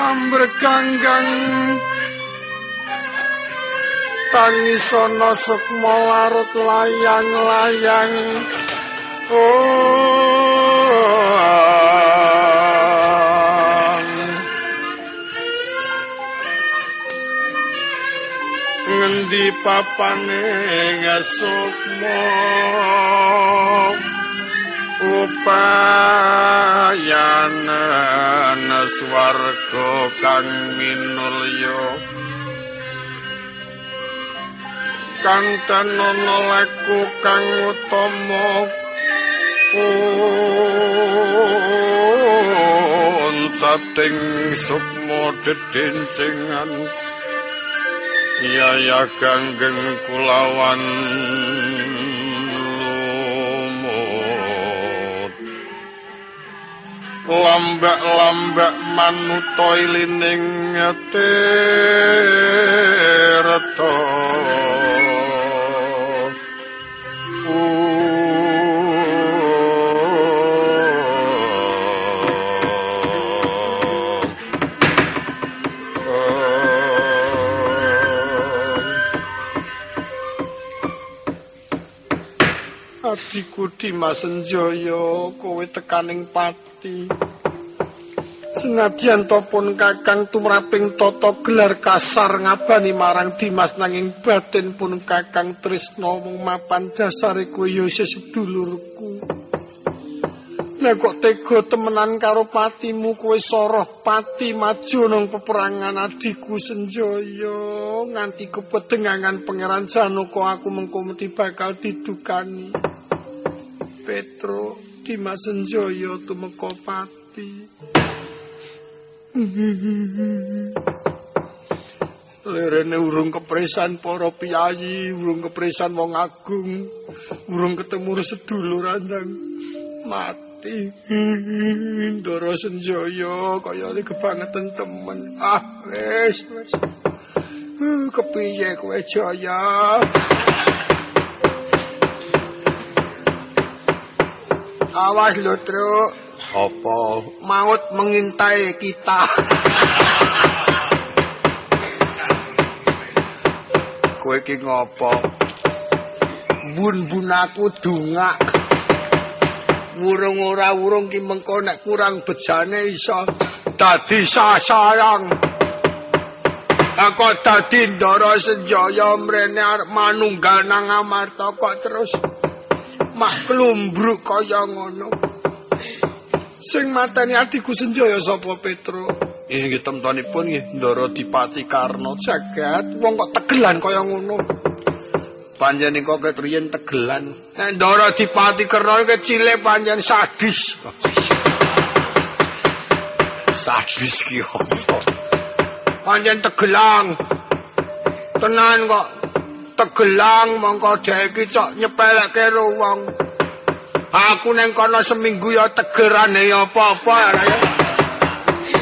ambreganggang tangisono sukma larut layang-layang. Oh. Ngendi papane ngasukma upayana swarga kang minulya. Kang tanono leku kang utama pun sating sukma dedincingan yaya ganggeng kulawan lambak-lambak manuta ilining tirta Adiku Dimas Senjaya kowe tekaning pati Senadyan to pun kakang tumraping tata gelar kasar ngabani marang Dimas nanging batin pun kakang Trisno mung mapan dasare kowe ya sedulurku. Lah kok tega temenan karo patimu kowe soroh pati maju nang peperangan adiku Senjaya nganti kepedengangan pangeran Janaka aku mengko bakal didukani. Petro Dimas Senjaya tumeka pati. Lerene urung kepresan para piyayi, urung kepresan wong agung, urung ketemu sedulur andang mati. Ndara Senjaya kaya iki kebangetan temen. Ah, wis wis. Kepiye kowe Jaya? Awas lho, Truk. Apa maut mengintai kita? Kowe iki ngopo? Bun-bun aku dungak. Wurung ora wurung ki mengko nek kurang bejane iso dadi sasayang. Aku dadi ndara senjaya mrene arep manunggal nang Amarta kok terus mak klumbruk kaya ngono. Sing mateni adiku Senjaya sapa Petro? Inggih temtonipun nggih Ndara Dipati Karna jagat wong kok tegelan kaya ngono. Panjenengan kok ketriyen tegelan. Nek Ndara Dipati Karna iki cilik panjen sadis. sadis ki opo? Panjen tegelang. Tenan kok tegelang mongko dhek iki cok nyepelekke wong. Aku neng kono seminggu ya tegerane ya apa-apa ya.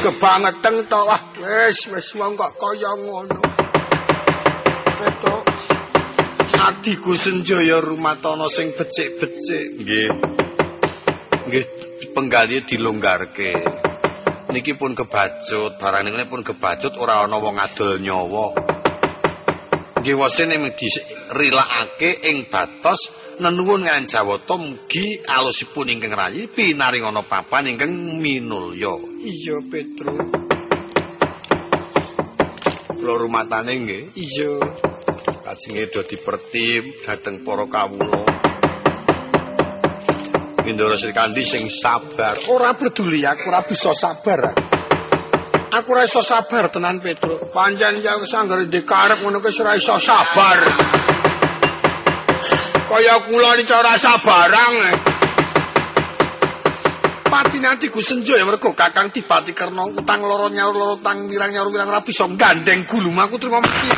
Kebangeteng to wah wis wis wong kok kaya ngono. Beto. Adiku Senjaya rumatana sing becik-becik. Nggih. Nggih penggali dilonggarke. Niki pun kebacut, barang ini pun kebacut ora ana wong adol nyawa. Nggih wasene dirilakake ing batos nenuwun kan Jawata mugi alusipun ingkang rayi pinaring ana papan ingkang minulya. Iya, Petro. Kula rumatane nggih. Iya. Kajenge do dipertim dhateng para kawula. Indra Sri Kandi sing sabar. Ora peduli aku ora bisa sabar. Aku ora iso sabar tenan Petro. Panjen ya sanggare dikarep ngono ke ora iso sabar. kaya kula iki ora sabarang. Pati nanti ku senjo ya mergo Kakang Dipati Karna utang loro nyaur loro tang wirang nyaur wirang rapi so gandeng gulung aku terima mati.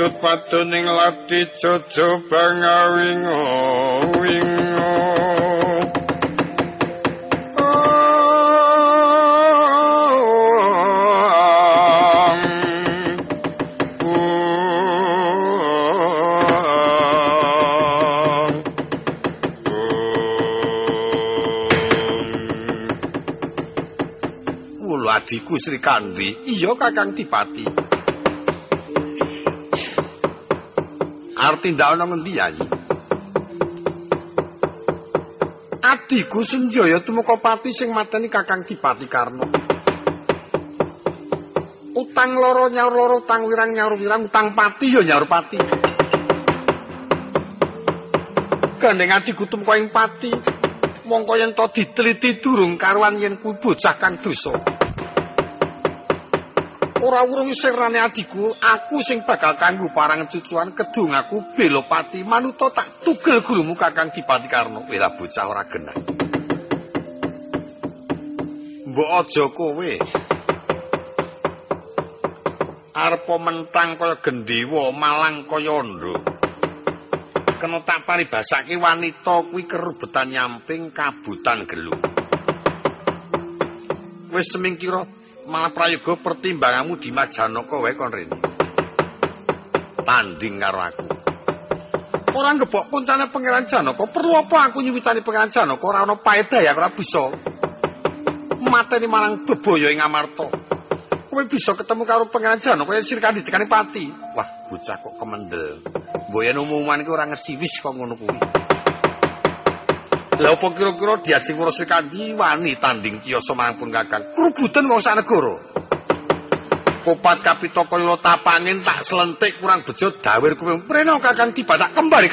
Kumetut padoning lati jojo bangawingo wingo Sri Kandi. Iya Kakang Dipati. Arti ndak ana ngendi ya? Adikku Senjaya tumeka pati sing mateni Kakang Dipati Karno. Utang loro nyaur loro utang wirang nyaur wirang utang pati ya nyaur pati. Gandeng adikku tumeka ing pati. Mongko yen to diteliti durung karuan yen kuwi bocah kang dosa. Ora urung serane adiku, aku sing bakal kanggo parang cucuan kedung aku belopati manuta tak tugel gurumu Kakang Dipati Karno. Wira bocah ora genah. Mbok aja kowe. Arep mentang kaya gendewa malang kaya ndo. Kena tak paribasake wanita kuwi kerubetan nyamping kabutan gelung. Wis semingkira malah prayoga pertimbanganmu di Mas Janaka wae kon rene. Tanding karo aku. Ora ngebok koncane Pangeran Janaka, perlu apa aku nyuwitani Pangeran Janaka ora ana paedah ya ora bisa. Mateni marang bebaya ing Amarta. Kowe bisa ketemu karo Pangeran Janaka yen sirkan didekani pati. Wah, bocah kok kemendel. Mboyen umuman iki ora ngeciwis kok ngono kuwi. Lah opo kira-kira diajeng ngurus kandi wani tanding kiyoso mangpun kakang. Krubutan wong sak negara. Kopat kapitaka yo tapangin tak selentik kurang bejo dawir kuwi. Preno kakang tiba tak kembali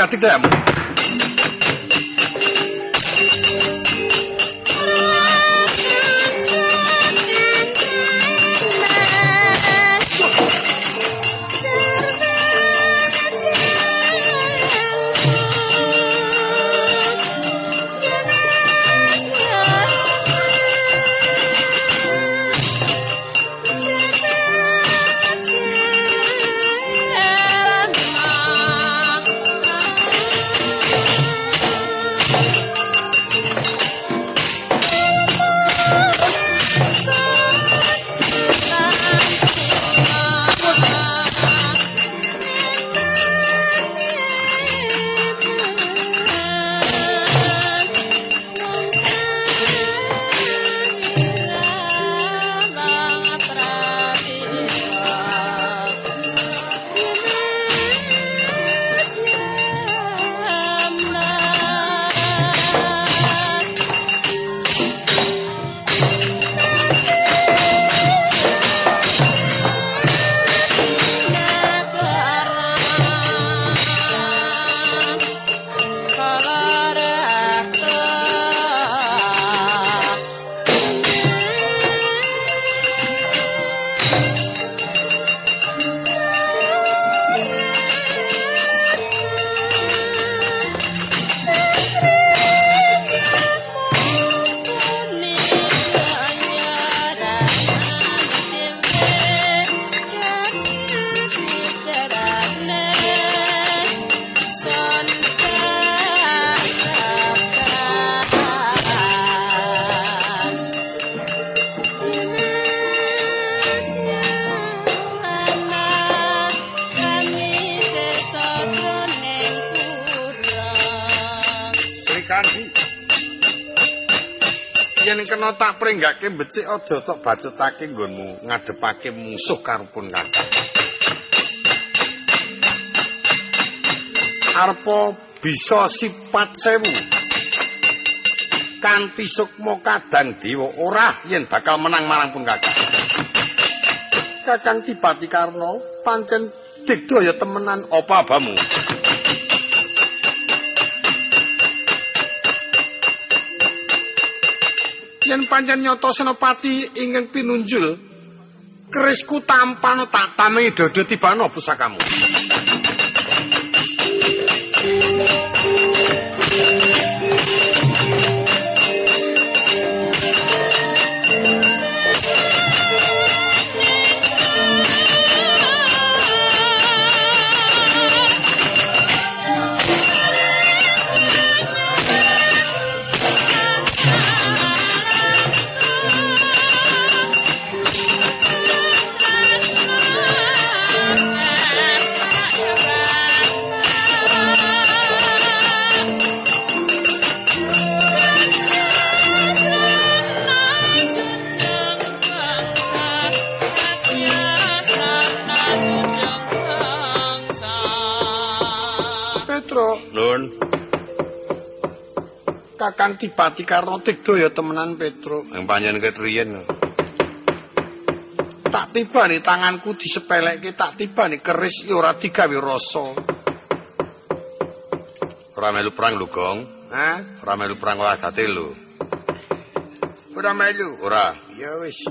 kadidhamu. prenggake becik aja tok bacutake nggonmu ngadepake musuh karepun kakak. Arpo bisa sifat sewu. Kanthi sukma kadang dewa ora yen bakal menang marang pun kakak. Kakang Tipati Karno pancen digdaya temenan apa abamu? Yen pancen nyata senopati ingkang pinunjul kerisku tampano tak tamengi dodo tibano pusakamu Kakang Tipati Karno Tigdo ya temenan Petro. Yang panjen ketriyen. Tak tiba nih tanganku disepelekke tak tiba nih keris ya ora digawe rasa. Ora melu perang lho, Gong. Hah? Ora melu perang date lho. Ora melu. Ora. Ya wis.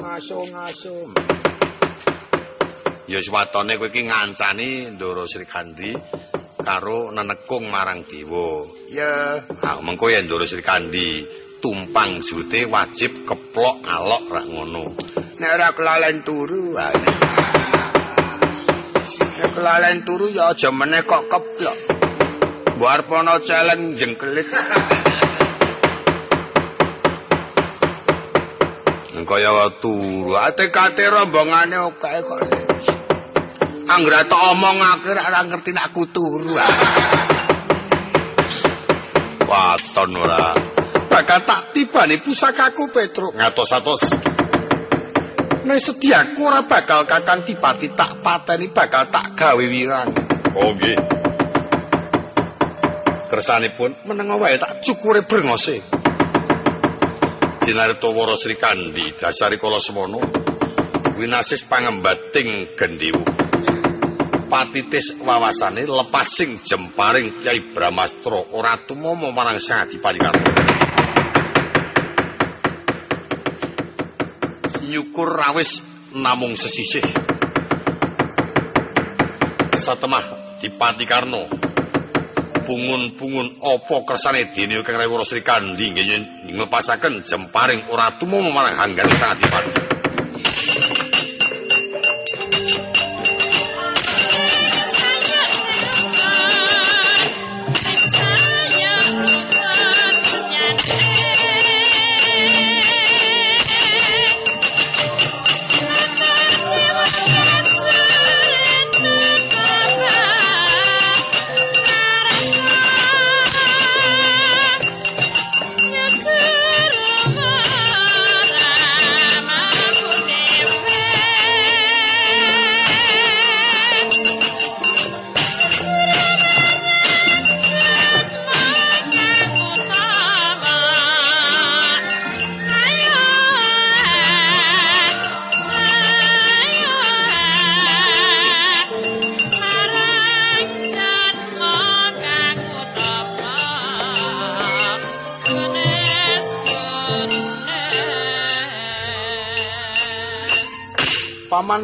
Ngaso-ngaso. Ya swatone kowe iki ngancani Ndoro Sri Kandi karo nenekung marang dewa. Ya, Ah, mengko yen Ndoro Sri Kandi tumpang jute wajib keplok alok rak ngono. nek ora kelalen turu. Nek kelalen turu ya aja meneh kok keplok. Mbok arep ana celeng jengkelit. Engko ya turu. Ate-kate rombongane okae kok. Anggra tok omong akhir ora ngerti nek aku turu. Waton ora. Bakal tak tibani pusakaku Petruk. Ngatos-atos. Nek sediaku ora bakal kakang dipati tak pateni bakal tak gawe wirang. Oh nggih. Kersanipun Menengo wae tak cukure brengose. Jinarto Sri Kandi dasari kala semono winasis pangembating gendewu. Patitis wawasane lepasing jemparing Kyai Bramastra ora tumama marang Sang Adipati Karna. Nyukur rawis namung sesisih. Satemah Dipati Karna pungun-pungun apa kersane dene Kang Rewara Sri Kandi nggih nglepasaken jemparing ora tumama marang hanggan Sang Adipati.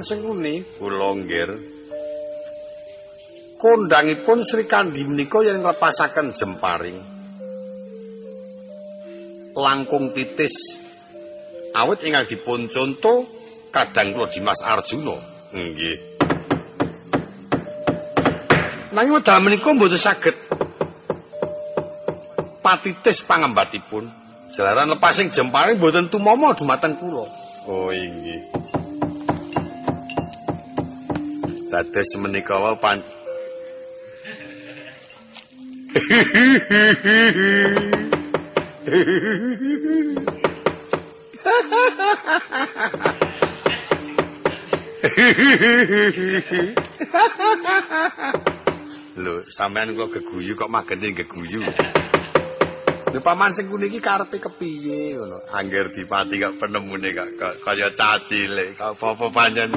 Paman Sengkuni Kula nggir kondangipun Sri Kandi menika yen nglepasaken jemparing. langkung titis awit ingkang dipun conto kadang kula Dimas Arjuna. Nggih. Nanging wedal menika mboten saged patitis pangembatipun. Jalaran lepasing jemparing Mboten tumama dumateng kula. Oh inggih. Dados menika wae pan Lho, sampean kok geguyu kok magene geguyu. Lha paman Sengkuni iki karepe kepiye ngono? Angger dipati kok penemune kok kaya cacile, kok apa-apa pancen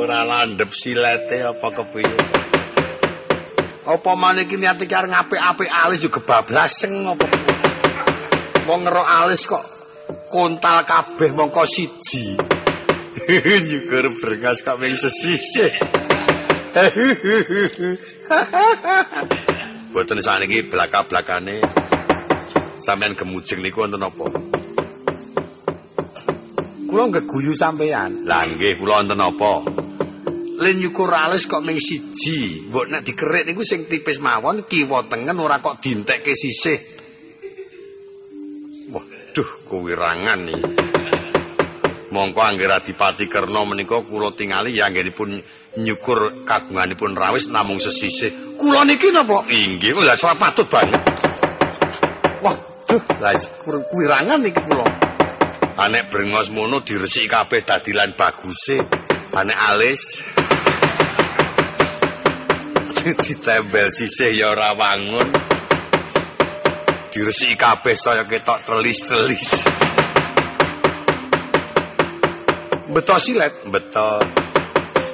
ora landhep silete apa kepiye. Apa maneh iki niat iki arep ngapik-apik alis yo kebablaseng apa? Wong ngerok alis kok kontal kabeh mongko siji. Nyukur brengas kok ming sesisih. Boten saniki blaka-blakane sampean gemujeng niku wonten apa? Kula ngeguyu sampean. Lah nggih kula wonten apa? Len nyukur kok ming siji. Mbok nek dikerik niku sing tipis mawon kiwa tengen ora kok dintekke sisih. Waduh, kuwirangan iki. Mongko angger Adipati Kerna menika kula tingali ya anggenipun nyukur kagunganipun rawis namung sesisih. Kula niki napa? Inggih, lha ora patut banget. Waduh, lah kuwirangan niki kula. Anek brengos mono diresiki kabeh dadi lan baguse. Anek alis ditembel sisih ya ora wangun. Diresiki kabeh saya ketok trelis-trelis. Beto silet. Betul.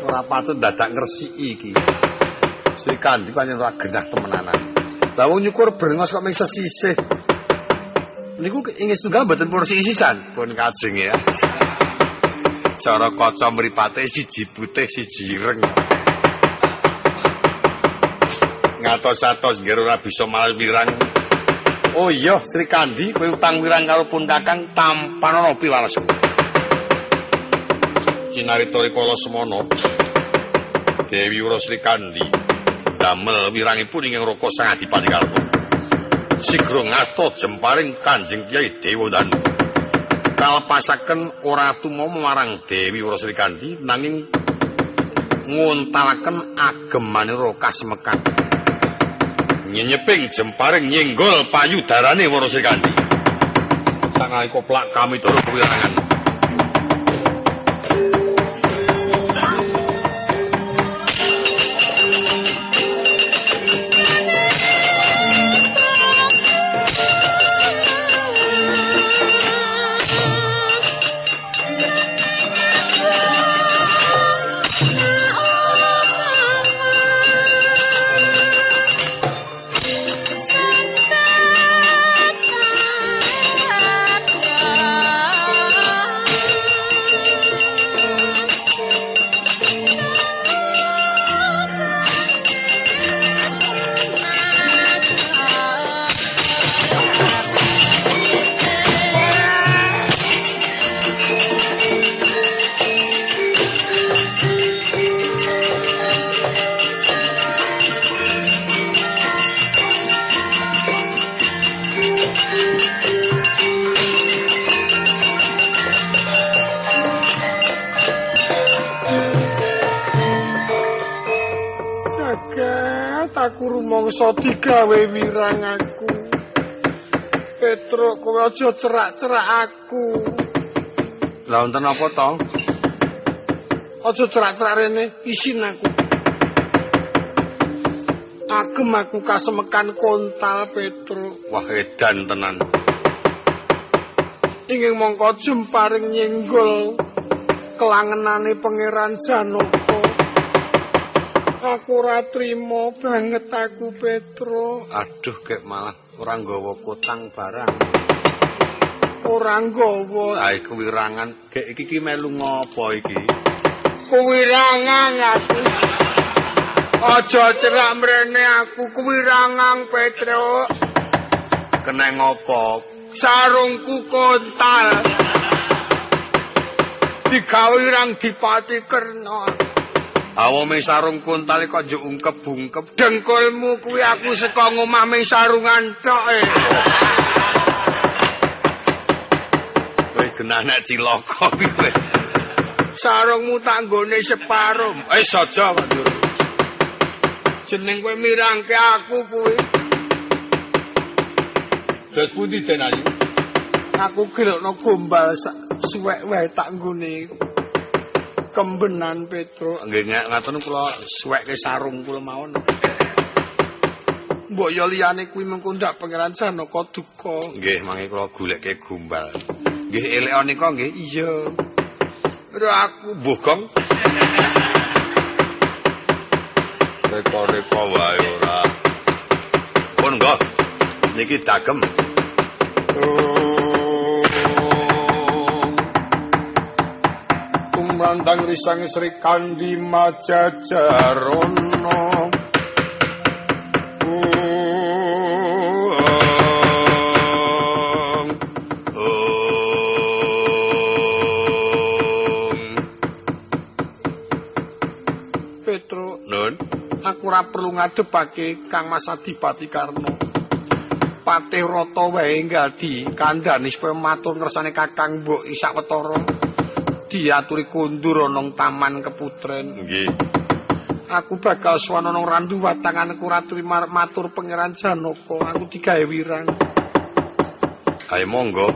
Ora patut dadak ngresiki iki. Sri Kandi pancen ora genah temenanan. Lah wong nyukur brengos kok mung sesisih. Niku ingin tunggal mboten porsi isisan. Pun kajeng ya. Cara kaca mripate siji putih siji ireng. Ngatos-atos nggih ora bisa malah wirang. Oh iya, Sri Kandi kowe utang wirang karo pun Kakang tampan ana piwales. Kinaritori kala semono. Dewi Ura Sri Kandi damel wirangipun ing Raka Sang Adipati Karna. Sigra ngasta jemparing Kanjeng Kyai Dewa Danu. Kalepasaken ora tumama marang Dewi Ura Sri Kandi nanging ngontalaken agemanira kasemekan. Nyenyeping jemparing nyenggol payudarane Wara Sri Kandi. Sangai koplak kami turu kewirangan. Cerak-cerak aku. Lah wonten apa to? Aja cerak-cerak rene, isin aku. Agem aku kasemekan kontal Petro. Wah edan tenan. Ingin mongko jemparing nyenggol kelangenane pangeran Janaka. Aku ora trima banget aku Petro. Aduh kek malah ora nggawa kotang barang. Ora nggawa iku wirangan. Kek iki ki melu ngopo iki? kuwirangan aku. Aja cerak mrene aku kuwirangan Petro. Kena ngopo? Sarungku kontal. Digawe wirang dipati kerna. Awo ming sarung kuntal kok njuk ungkep-ungkep. Dengkulmu kuwi aku saka ngomah ming sarungan tok e. Wis genah nek cilaka iki kowe. Sarungmu tak nggone separo. Eh saja Pandur. Jeneng kowe mirangke aku kuwi. Dos pundi den ayu? Aku gelokno gombal sak suwek wae tak nggone kembenan Petro. Nggih ng- ngaten kula suwekke sarung kula mawon. Mbok yo liyane kuwi mengko ndak pangeran Janaka duka. Nggih mangke kula goleke gumbal. Nggih elek nika nggih iya. Ora aku Mbuh Gong. Reko-reko wae ora. Pun nggo. Niki dagem. kumrandang risang Sri Kandi Majajarono. Ora perlu ngadepake Kang Mas Adipati Karno. Patih Rata wae nggadi kandhane supaya matur ngersane Kakang Mbok Isak Wetara. Diaturi kundur ana taman keputren. Nggih. Aku bakal swana nang randu watanganku raturi mar- matur pangeran Janaka. Aku digawe wirang. Ayo monggo.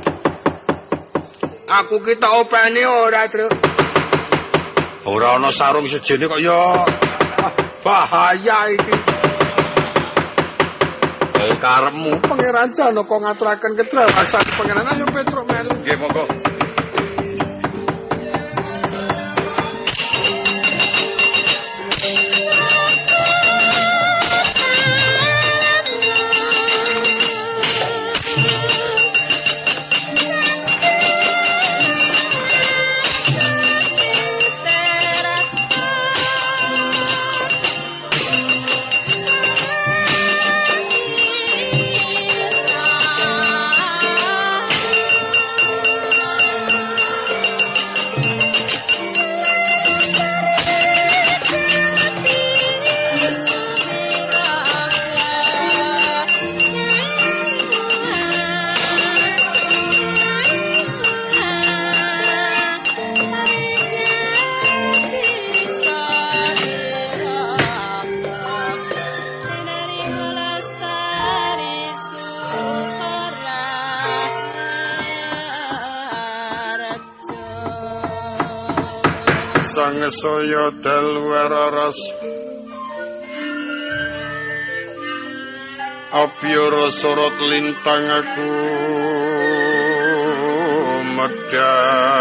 Aku ki tak openi ora, Tru. Ora ana sarung sejene kok ya. Bahaya iki. Eh karepmu Pangeran Janaka ngaturaken kedrawasan pangeran ayo Petruk melu. nggih monggo. Saya dalwararas Apyara sorot lintang aku medhap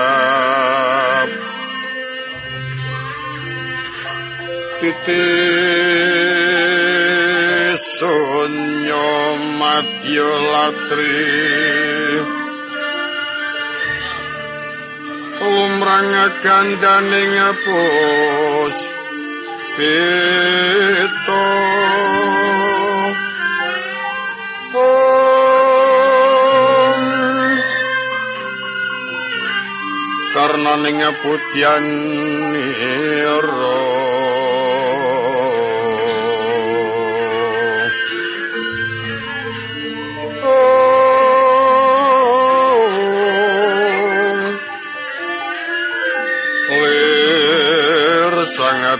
Titis sunyo madya latri umrang gandaning pus pito Om karena ning putyan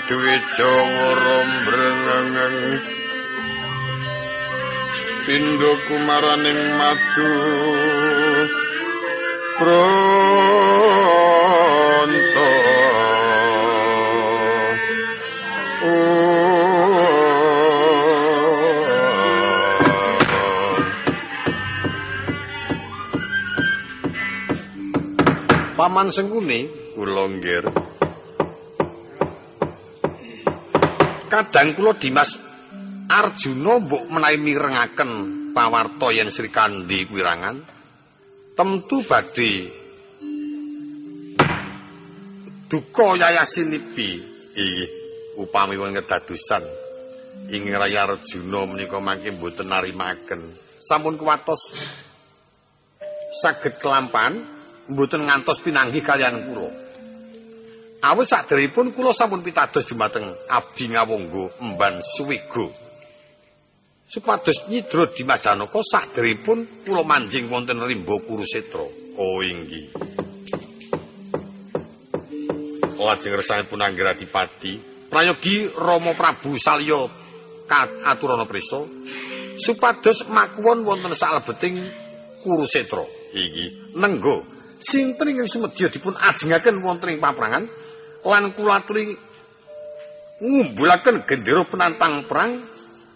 dwija rombrengeng pindha kumaraning madu. Pronto. Paman Sengkuni. Kula nggih. Kadang kula Dimas Arjuna mbok menawi mirengaken pawarta yen Sri Kandi Wirangan tentu badhe duka yayasinipi. Inggih, upami wong kedadosan. Ing Raya Arjuna menika mangke mboten narimaken. sampun kuwatos saged kelampan mboten ngantos pinanggih kalian kula awit saderepun kula sampun pitados dumateng abdi ngawonggo emban suwego supados nyidra Dimas Janaka saderepun kula manjing wonten rimba Kurusetra Oh inggih. Lajeng resanipun Anggeradipati prayogi Rama Prabu Salya katurana prisa supados makuwon wonten salebeting Kurusetra inggih. nenggo sinten ingkang sumedya dipun ajengaken wonten ing paprangan lan kula aturi ngumbulaken gendera penantang perang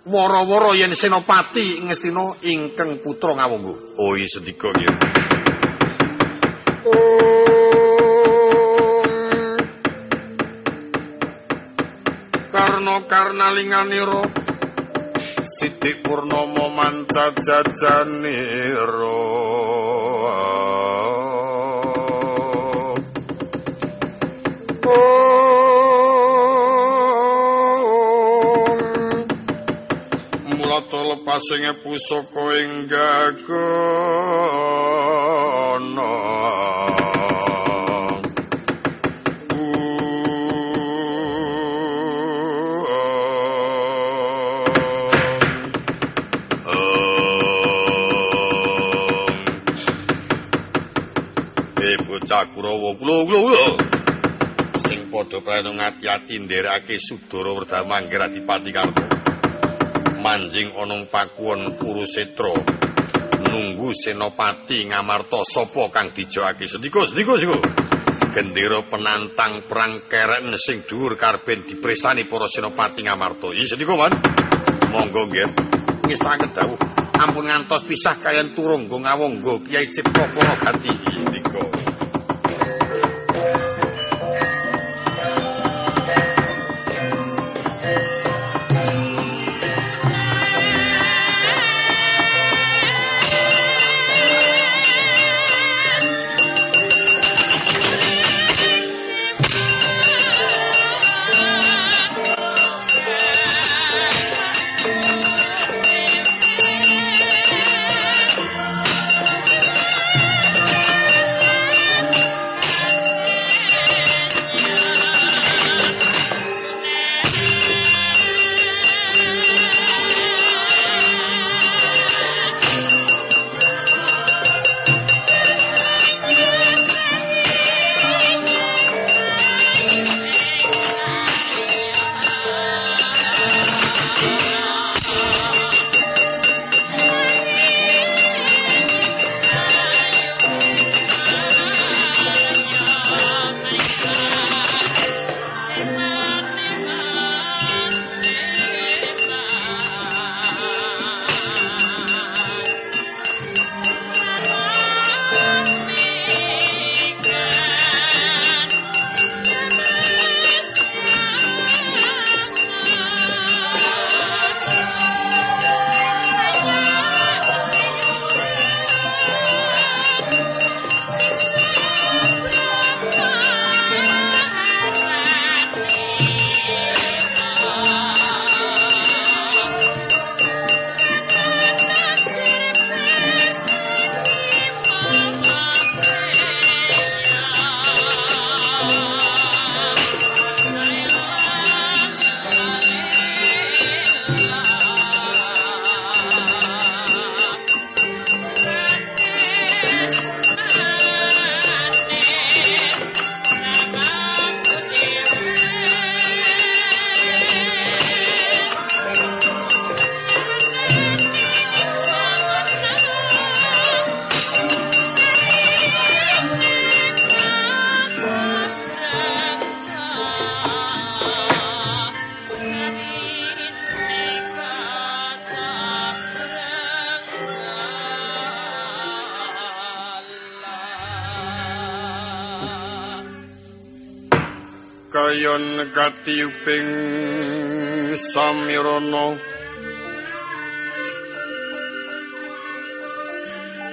wara-wara yen senopati Ngastina ingkang putra ngawonggo Oh iya sedika nggih. Karna karnalinganira Sidik Purnomo manca jajaniro Lepasing pusaka ing gagana Kurawa. Kula kula kula. Sing padha prana ngati-ati nderekake Sudara Werdama Anggeradipati Karta manjing ana ing pakuwon Kurusetra nunggu senopati ngamarta sapa kang dijokake sedika sedika sedika gendera penantang perang keren sing dhuwur karepen dipresani para senopati ngamarta. Iya sedika, Man. Monggo nggih. Ngestaken dawuh. Ampun ngantos pisah kalian turung nggo ngawonggo Kyai Cipta Para Kayon katiuping samirana.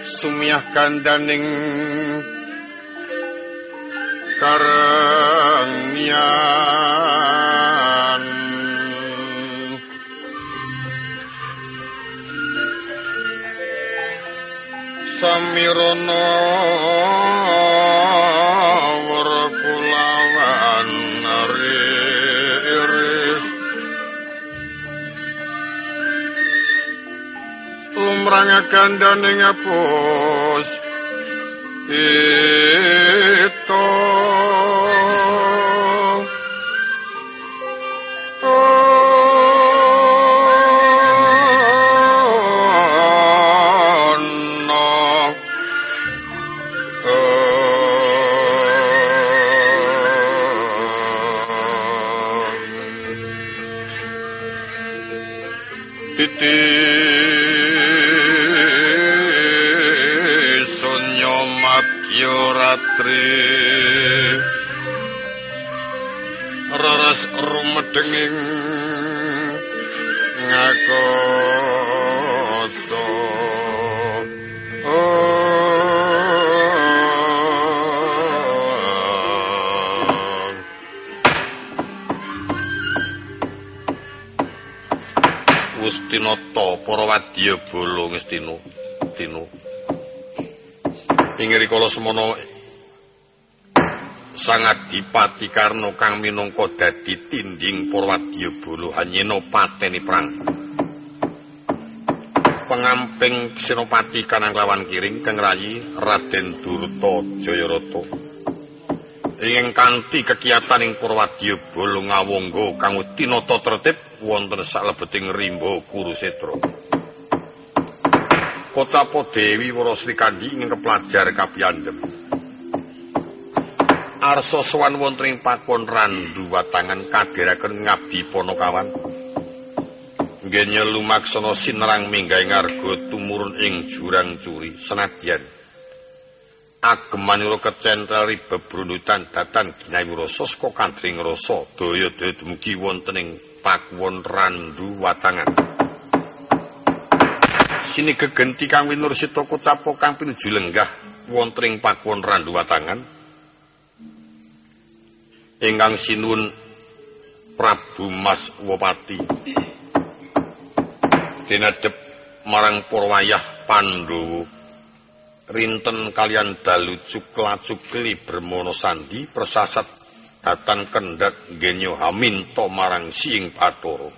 Sumiyah kandaning karangyan. Samirana lumrang gandane ngapus bala ngestina tino ing rikala semana Sang Adipati Karna kang minangka dadi tinding Purwadya Bala anyena pateni perang. Pengamping Senopati kanang lawan kiring kang rayi Raden Durta Jayarata. Ing kanthi kekiatan ing Purwadya Bala ngawongga kang tinata tertib wonten salebeting rimba Kurusetra. Kocapa Dewi Warasri Kandi ing kepelajar kapiyandhem. arsa sowan wonten ing pakon randu watangan kadhiraken ngabdi ponokawan nggenya lumaksana sinerang minggaing arga tumurun ing jurang curi senadyan. Agemanira kecentrel ribe brundutan datan ginayu rasa saka kandring rasa daya daya dumugi wonten ing pakuwon randu watangan sini gegenti kang winursita kocapo kang pinuju lenggah wonten ing pakuwon randu watangan. Ingkang sinuwun Prabu Mas Wopati. Dinadep marang Purwayah Pandhawa. Rinten kalian dalu cukla cukli bermono sandi persasat datan kendat genyo haminto marang siing patoro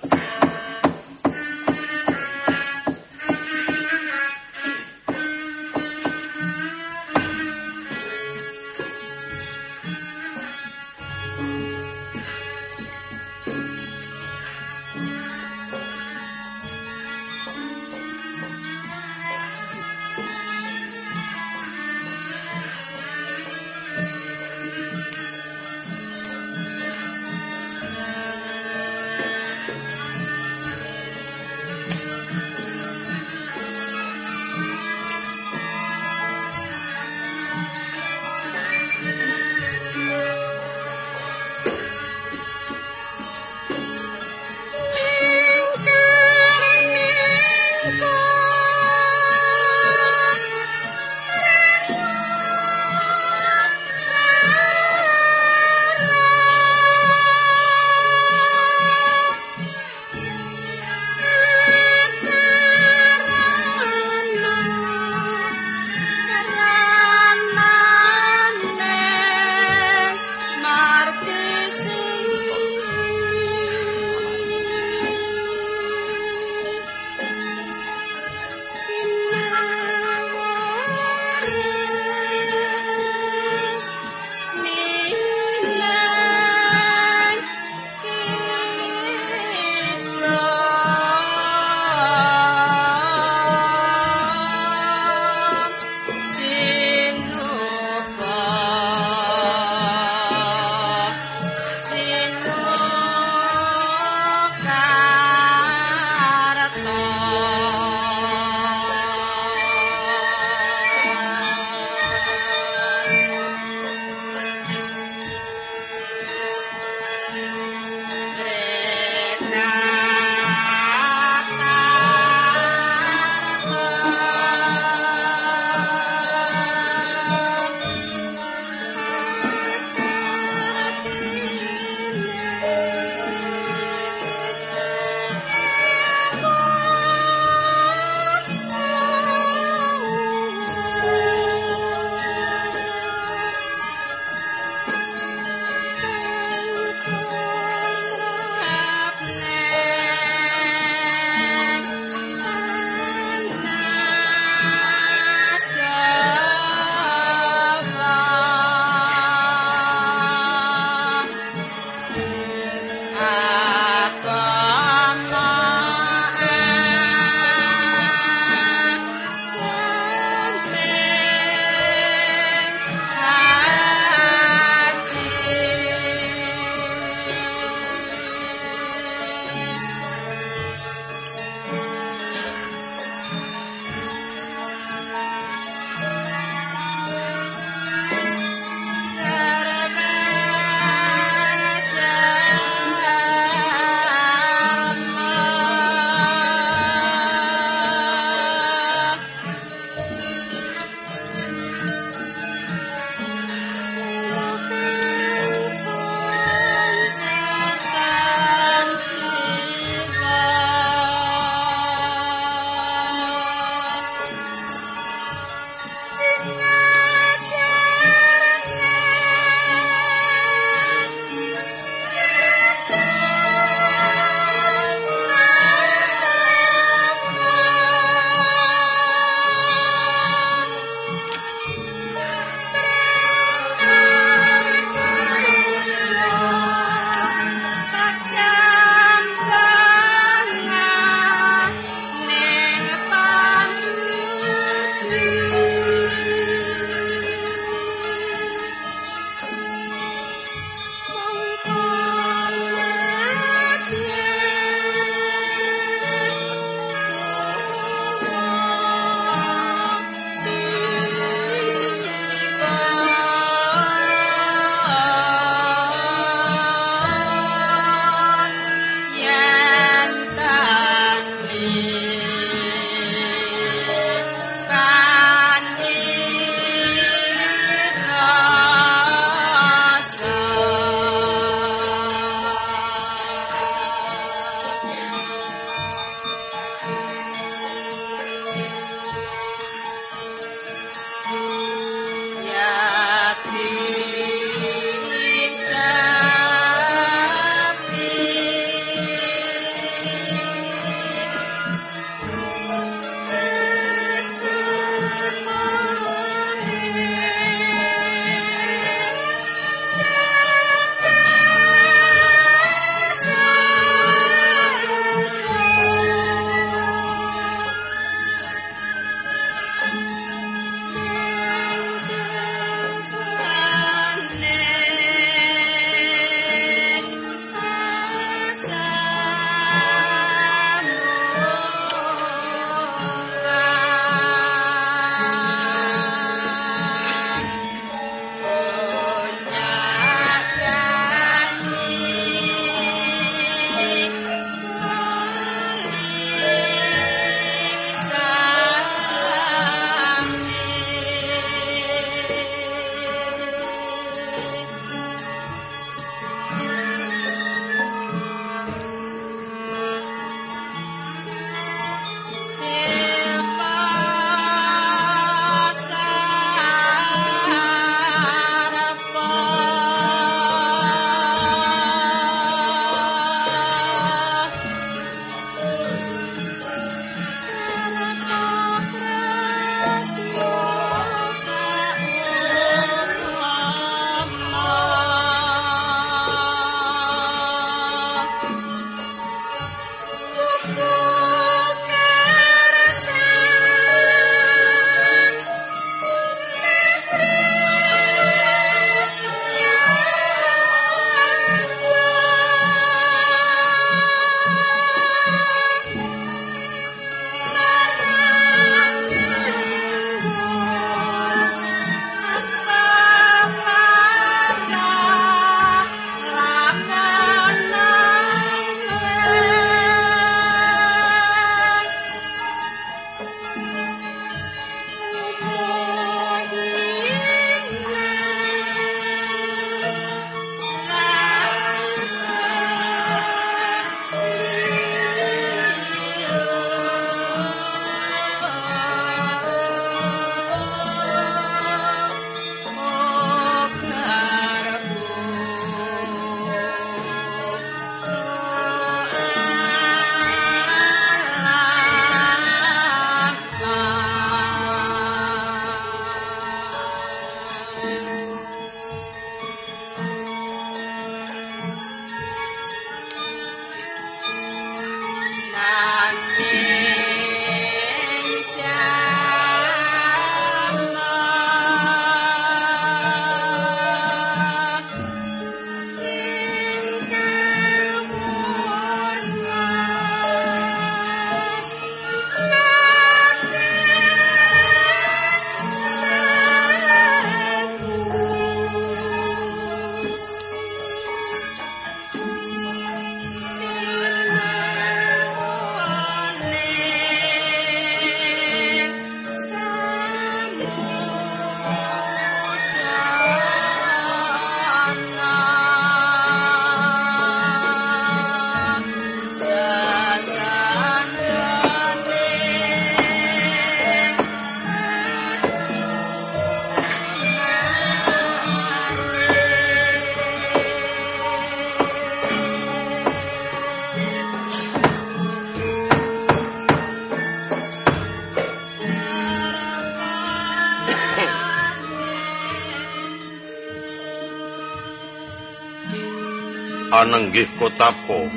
anenggih kotapo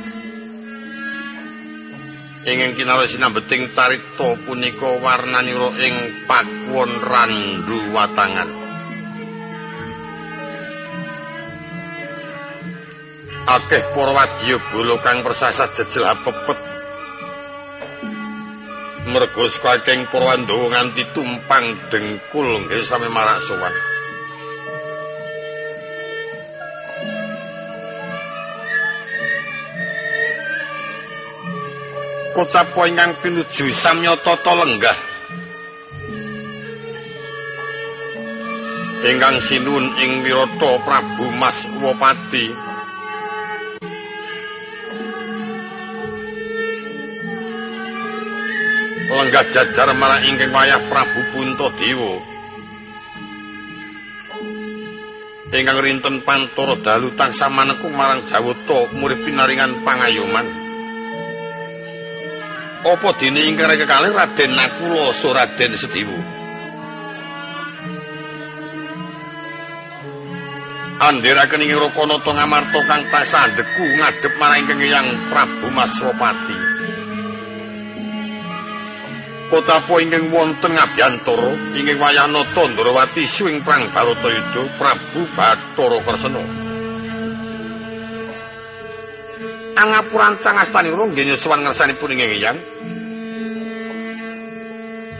ingin kinaro sinambeting carita punika warnanira ing pakuwon randu watangan. Akeh para wadya bolo kang persasat jejel pepet mergo saking para nganti tumpang dengkul nggih sami marak sowan kocap ingkang pinuju samyata lenggah. Ingkang sinun ing wirata Prabu Mas Wopati. Lenggah jajar marang ingkang wayah Prabu Puntadewa ingkang rinten pantoro dalu tansah manekung marang Jawata murid pinaringan pangayoman apa dene ingkang kekalih Raden Nakula Suraden Sediwu? Andheraken ing Rakanata Ngamarta kang tasah ndeku ngadhep marang Hyang Prabu Maswapati Kota po ingkang wonten ngabyantara ingkang wayah nata Ndrawati swing prang Baratayuda Prabu Bathara Kresna Angapuran cangastanira nggih nyuwun ngersanipun ing Hyang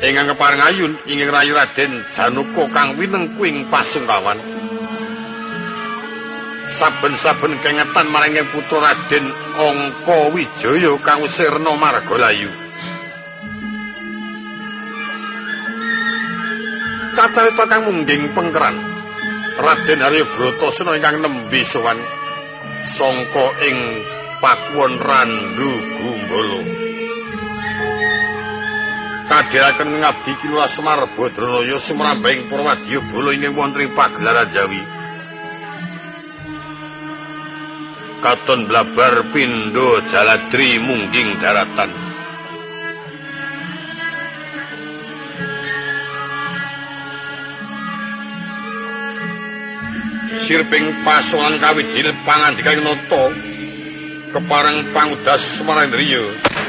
ingkang kepareng ayun ingkang rayi Raden Januka kang winengku ing pasungkawan. Saben-saben kengetan maring putra Raden Angka Wijaya kang sirna margalayu. Kacarita kang mungging pengkeran Raden Arya Bratasena ingkang nembe sowan sangka ing pakuwon Randu Gumbala kadhiraken ngabdi kula Semar Badranaya sumrambing Purwadya Bala ing wonten pagelaran Jawi. Katon blabar pindo jaladri mungging daratan. Sirping pasolan kawijil pangandikaing nata kepareng pangudas Semarandriya. risang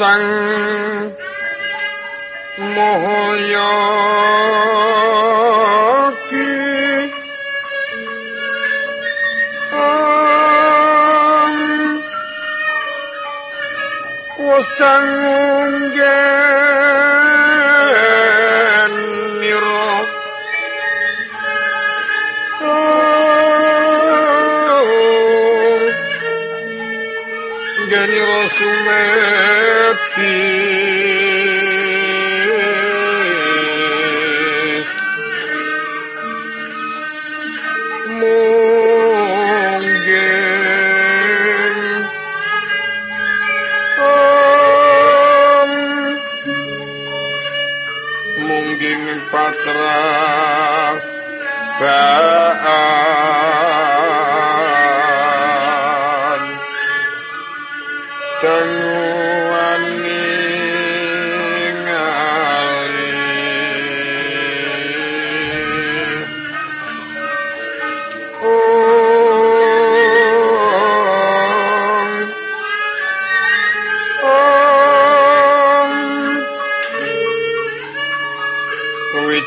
mohaya ki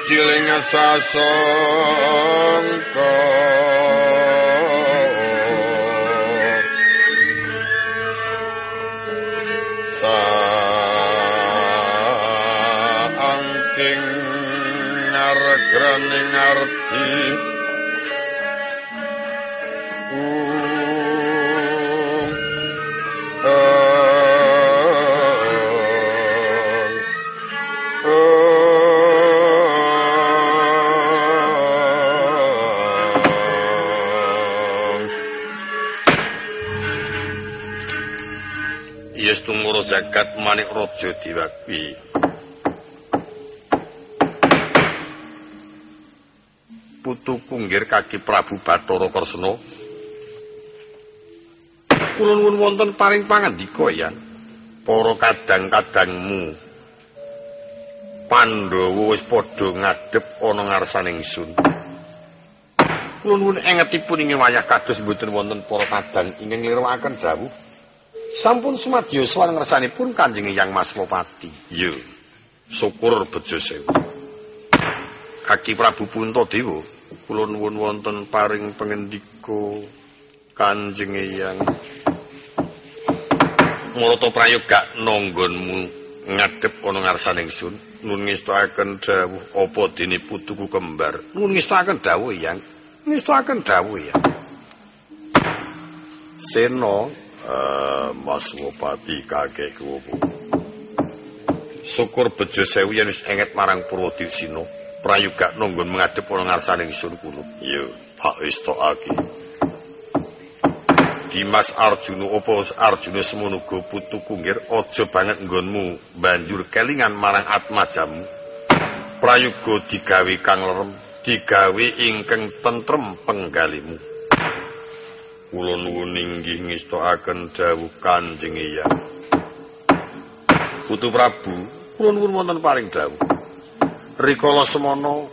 sasangka saangking jagat manik rojo diwakwi. Putu kunggir kaki Prabu Batara Kresna. Kula nuwun wonten paring pangandika yan. Para kadang-kadangmu Pandhawa wis padha ngadhep ana ngarsaning ingsun. Kula nuwun engetipun ing wayah kados mboten wonten para kadang ingkang ngliruaken dawuh. Sampun sumadyo sowan ngersanipun Kanjeng Yang Mas Lopati. Yo. Syukur bejo sewu. Kaki Prabu Puntadewa, kula nuwun wonten paring pangendika Kanjeng Yang Marata prayoga nanggonmu ngadhep ana ngarsaning sun. Nun ngestakaken dawuh apa dene putuku kembar. Nun ngestakaken dawuh Yang. Ngestakaken dawuh ya. Seno uh, Mas Wopati kakek kuwopo. Syukur bejo sewu yen wis enget marang Purwodisina. Prayoga nunggun mengadep ana ngarsaning sun kulo. Yo, Pak Istokake. Dimas Arjuna apa Arjuna semono go putu kunggir aja banget nggonmu banjur kelingan marang atmajamu. Prayoga digawe kang lerem, digawe ingkang tentrem penggalimu. Kula nuwun inggih ngestokaken dawuh Kanjeng Hyang. Putu Prabu, kula nuwun wonten paring dawuh. Rikala semana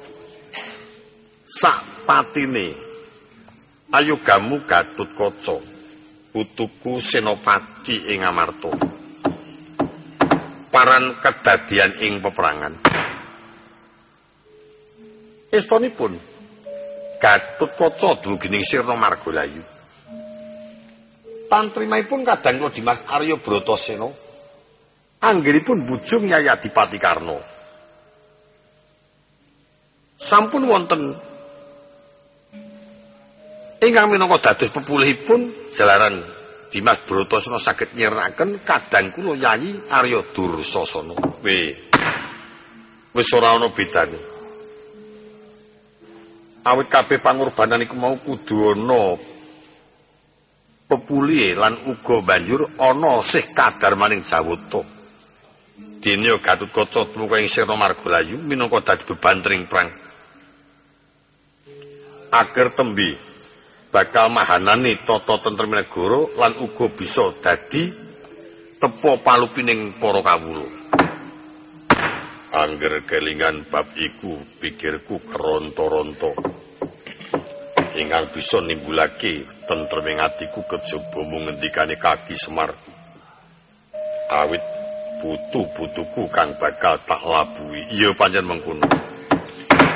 sak patine ayo gamu Gatut Kaca. Putuku Senopati ing Amarta. Paran kedadian ing peperangan. Estonipun Gatut Kaca dumugi Sirna Margolayu. Tantrimaipun kadang kula Dimas Arya Bratasena. Anggenipun bujung Yaya Dipati Karno sampun wonten. Ingkang minangka dados pepulihipun jalaran Dimas Bratasena saged nyeraken kadang kula Yayi Arya Dursasana. We wis ora ana bedane. Awit kabeh pangorbanan iku mau kudu ana pepulie lan uga banjur ana sih kadar maning jawata. Dene Gatut Kaca tumuka ing Sirna Margalayu minangka dadi bebantring perang. Agar tembi bakal mahanani tata tentrem negara lan uga bisa dadi tepo palupining para kawula. Angger kelingan bab iku pikirku keronto-ronto. Ingkang bisa nimbulake tentreming atiku kejaba mung ngendikane kaki Semar. awit putu-putuku kang bakal tak labui. Iya pancen mengkono.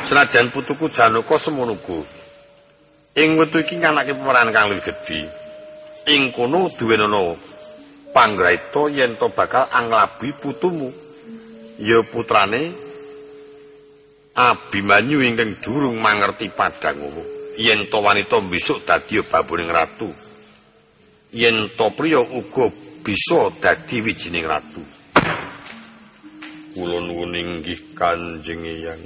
Senajan putuku Janaka semono ing wektu iki nganake pemeran kang luwih gedhi. Ing kono duwenono panggraita yen to bakal anglabi putumu. Ya putrane Abimanyu ingkang durung mangerti padang yen to wanita besok dadi babuning ratu. Yen to priya uga bisa dadi wijining ratu. Kula nuwun inggih kanjeng eyang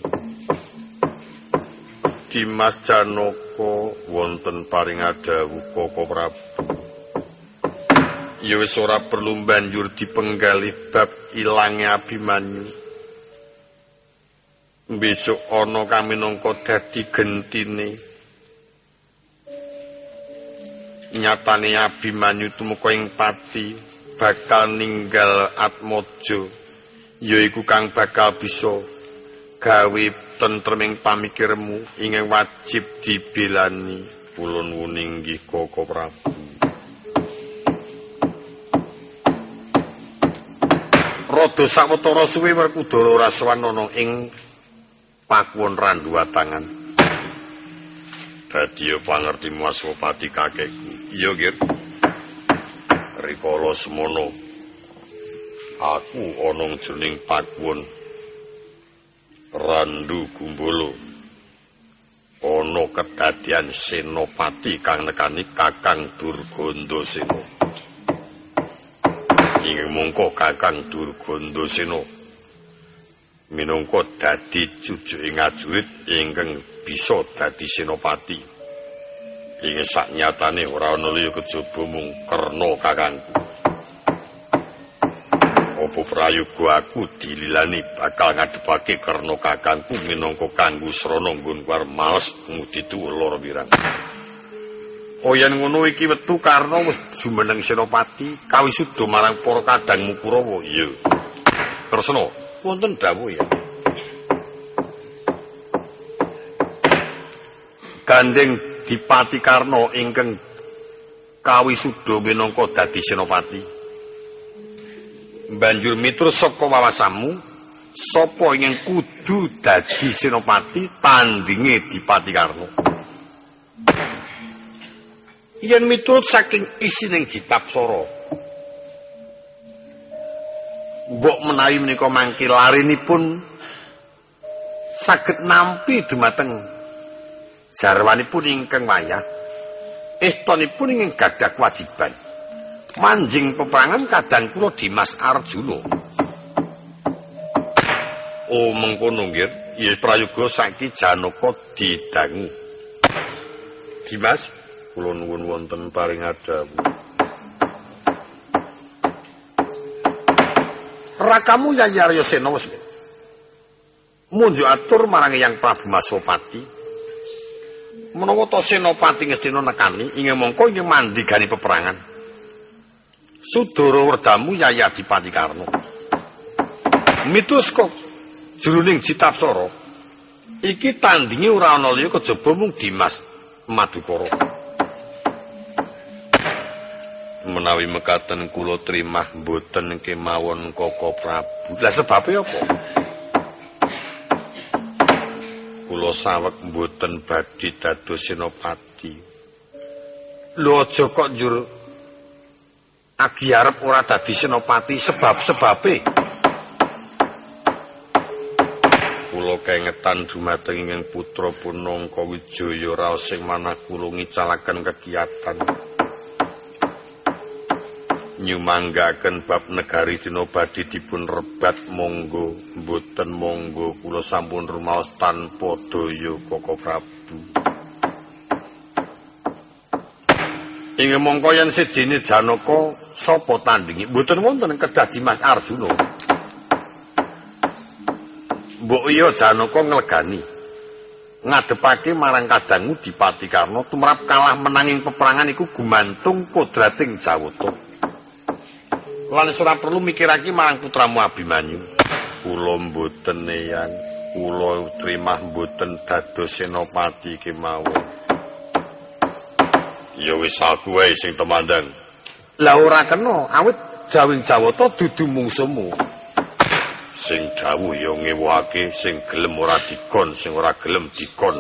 Dimas Janaka wonten paring adawu Koko Prabu. Ya wis ora perlu banjur dipenggali bab ilange Abimanyu. Besok ana kami nangka dadi gentine nyatane Abimanyu tumeka ing pati bakal ninggal Atmaja yaiku kang bakal bisa gawe tentreming pamikirmu ingkang wajib dibelani. Ulun wuning nggih Koko Prabu. Rada sawetara suwe Werkudara sowan ing pakuwon randu tangan Dadi pangerti Maswapati kakekku Iya, Gir. Rikala semono aku ana jroning pakuwon Randu Gumbolo. Ana kedadian senopati kang nekani Kakang Durganda Sena. Ing mongko Kakang Durganda Sena minangka dadi cucuke ngajurit ingkang bisa dadi senopati. Ing saknyatane ora ana liya kejaba mung kerna kakangku opo prayoga aku dililani bakal ngadepake kerna kakangku minangka kanggo srana nggon war males ngudi tuwa lara wirang Oyan ngono iki wetu karna wis jumeneng senopati kawisuda marang para kadangmu Kurawa. Iya. Kresna wonten dawuh ya. Gandeng Dipati Karno ingkang kawisuda minangka dadi senopati. Banjur miturut saka wawasamu, sapa ingkang kudu dadi senopati tandinge Dipati Karno. Yen miturut saking isining Jitapsara, mbok menawi menika mangke larinipun saged nampi dumateng jarwanipun ingkang wayah estonipun ingkang gadah kewajiban. Manjing peperangan kadang kula Dimas Arjuna. Oh mengkono nggih ya prayoga saiki Janaka didangu. Dimas kula nuwun wonten paring adawu Rakamu Yayarya Sena wis munjuk atur marang Yang Prabu Masopati menawa to senopati ngestina nekani ing mongko ing mandigani peperangan. Sudara werdamu Yaya Dipati Karno. Mitus kok jroning Citapsara iki tandingi ora ana liya kejaba mung Dimas Madukara. Menawi mekaten kula trimah mboten kemawon Koko Prabu. Lah sebabe apa kula sawek mboten badhe dados senopati. Lho aja kok njur agi arep ora dadi senopati sebab-sebabe. Kula kengetan dumateng ing putra Punangka Wijaya raos sing manah kula ngicalaken kegiatan. Nyumanggaken bab negari dina badhe dipun rebat monggo mboten monggo kula sampun rumaos tanpa daya Koko Prabu. Ing mongko yen sejene Janaka sapa tandingi? Mboten wonten kedah Dimas Arjuna. Mbok iya Janaka nglegani. Ngadepake marang kadangmu Dipati Karna tumrap kalah menanging peperangan iku gumantung kodrating Jawata lan ora perlu mikirake marang putramu Abimanyu. Kula mboten eyang, kula trimah mboten dados senopati kemawon. Ya wis aku wae sing temandang. Lah ora kena, awit Jawing Jawata dudu mungsumu. Sing dawuh ya ngewake, sing gelem ora dikon, sing ora gelem dikon.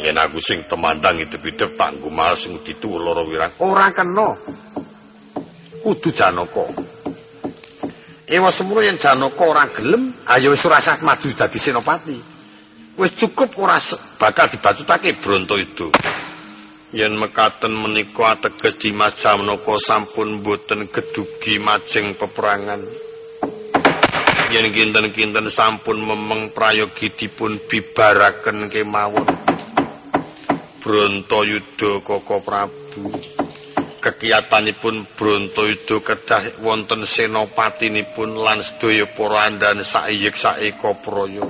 Yen aku sing temandang hidup-hidup tak ngumal sing ditu loro wirang. Ora kena. Kudu Janaka. Ewa semono yen Janaka ora gelem, ayo wis ora sah maju dadi senopati. Wis cukup ora bakal dibatutake bronto itu. Yen mekaten menika ateges Dimas Janaka sampun boten gedugi majeng peperangan. Yen kinten-kinten sampun memeng prayogi dipun bibaraken kemawon. Brontayuda Koko Prabu. Kekiyatanipun Brontayuda kedah wonten senopatinipun lan sedaya para andan saiyek saeka praya.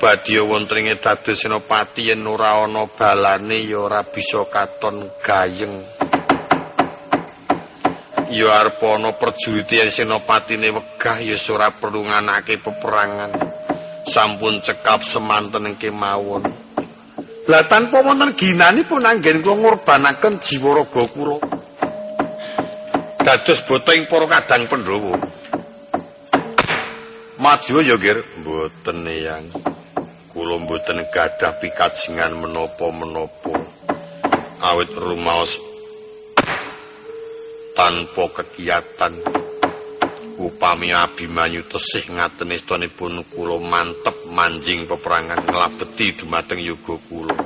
Badya wonten ing dados senopati yen ora ana balane ya ora bisa katon gayeng. Ya arep ana perjurit yen senopatine wegah ya ora perlu nganake peperangan. Sampun cekap semanten kemawon. Lah tanpa wonten ginanipun anggen kula ngorbanaken jiwa raga kula. Dados boteng para kadang Pandhawa. Maju ya, Gir, mboten yang kula mboten gadah pikajengan menapa-menapa. Awit rumaos tanpa kegiatan upami Abimanyu tesih ngaten istunipun kula mantep manjing peperangan nglabeti dumateng yoga kula.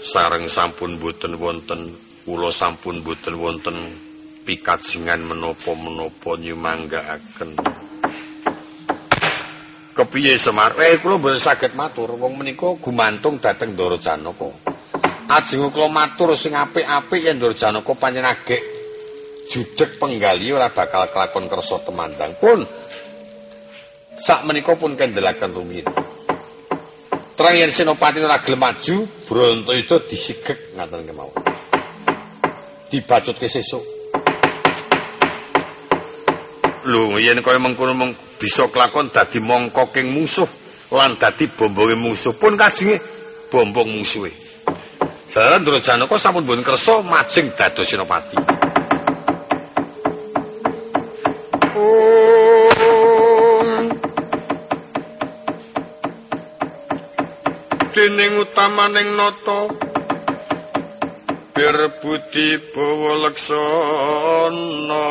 Sareng sampun boten wonten kula sampun boten wonten pikajengan menapa-menapa nyumanggaaken. Kepiye Semar? Eh kula boten saged matur wong menika gumantung dhateng Ndara Janaka. Ajeng kula matur sing apik-apik yen Ndara Janaka panjenengan judek penggali ora bakal kelakon kersa temandang pun sak menika pun kendelaken rumiyin terang yen senopati ora gelem maju bronto itu disigek ngaten kemawon dibatutke sesuk lho yen kaya mengkono meng bisa kelakon dadi mongkoking musuh lan dadi bombonge musuh. Pun kajenge bombong musuhe. Saran Drojana kok sampun boten kersa majeng dados senopati. dening utamaning nata bir budi bawa laksana.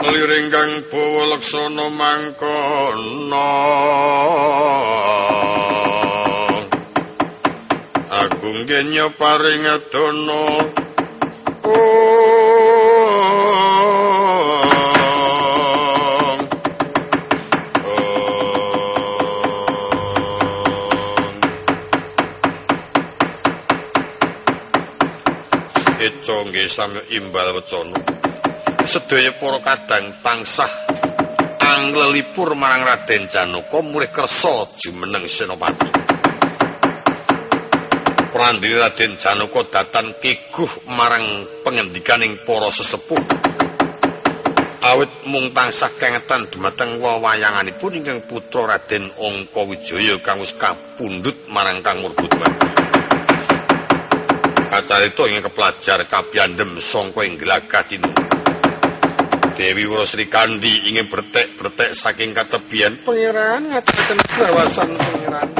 Liringgang bawa laksana mangkana. Agung genya paring adono samya imbal wecana. Sedaya para kadang tansah anglelipur marang Raden Janaka murih kersa jumeneng senopati Prandini Raden Janaka datan keguh marang pengendikaning para sesepuh. Awit mung tansah kengetan dumateng wawayanganipun ingkang putra Raden Angka Wijaya kang wis kapundhut marang Kang Murbuduman Acarita ing kepelajar kapyandem sangka ing glagatin. Dewi Wurasri Kandi ingin bertek-bertek saking katebian pangeran ngatakan kawasan pangeran.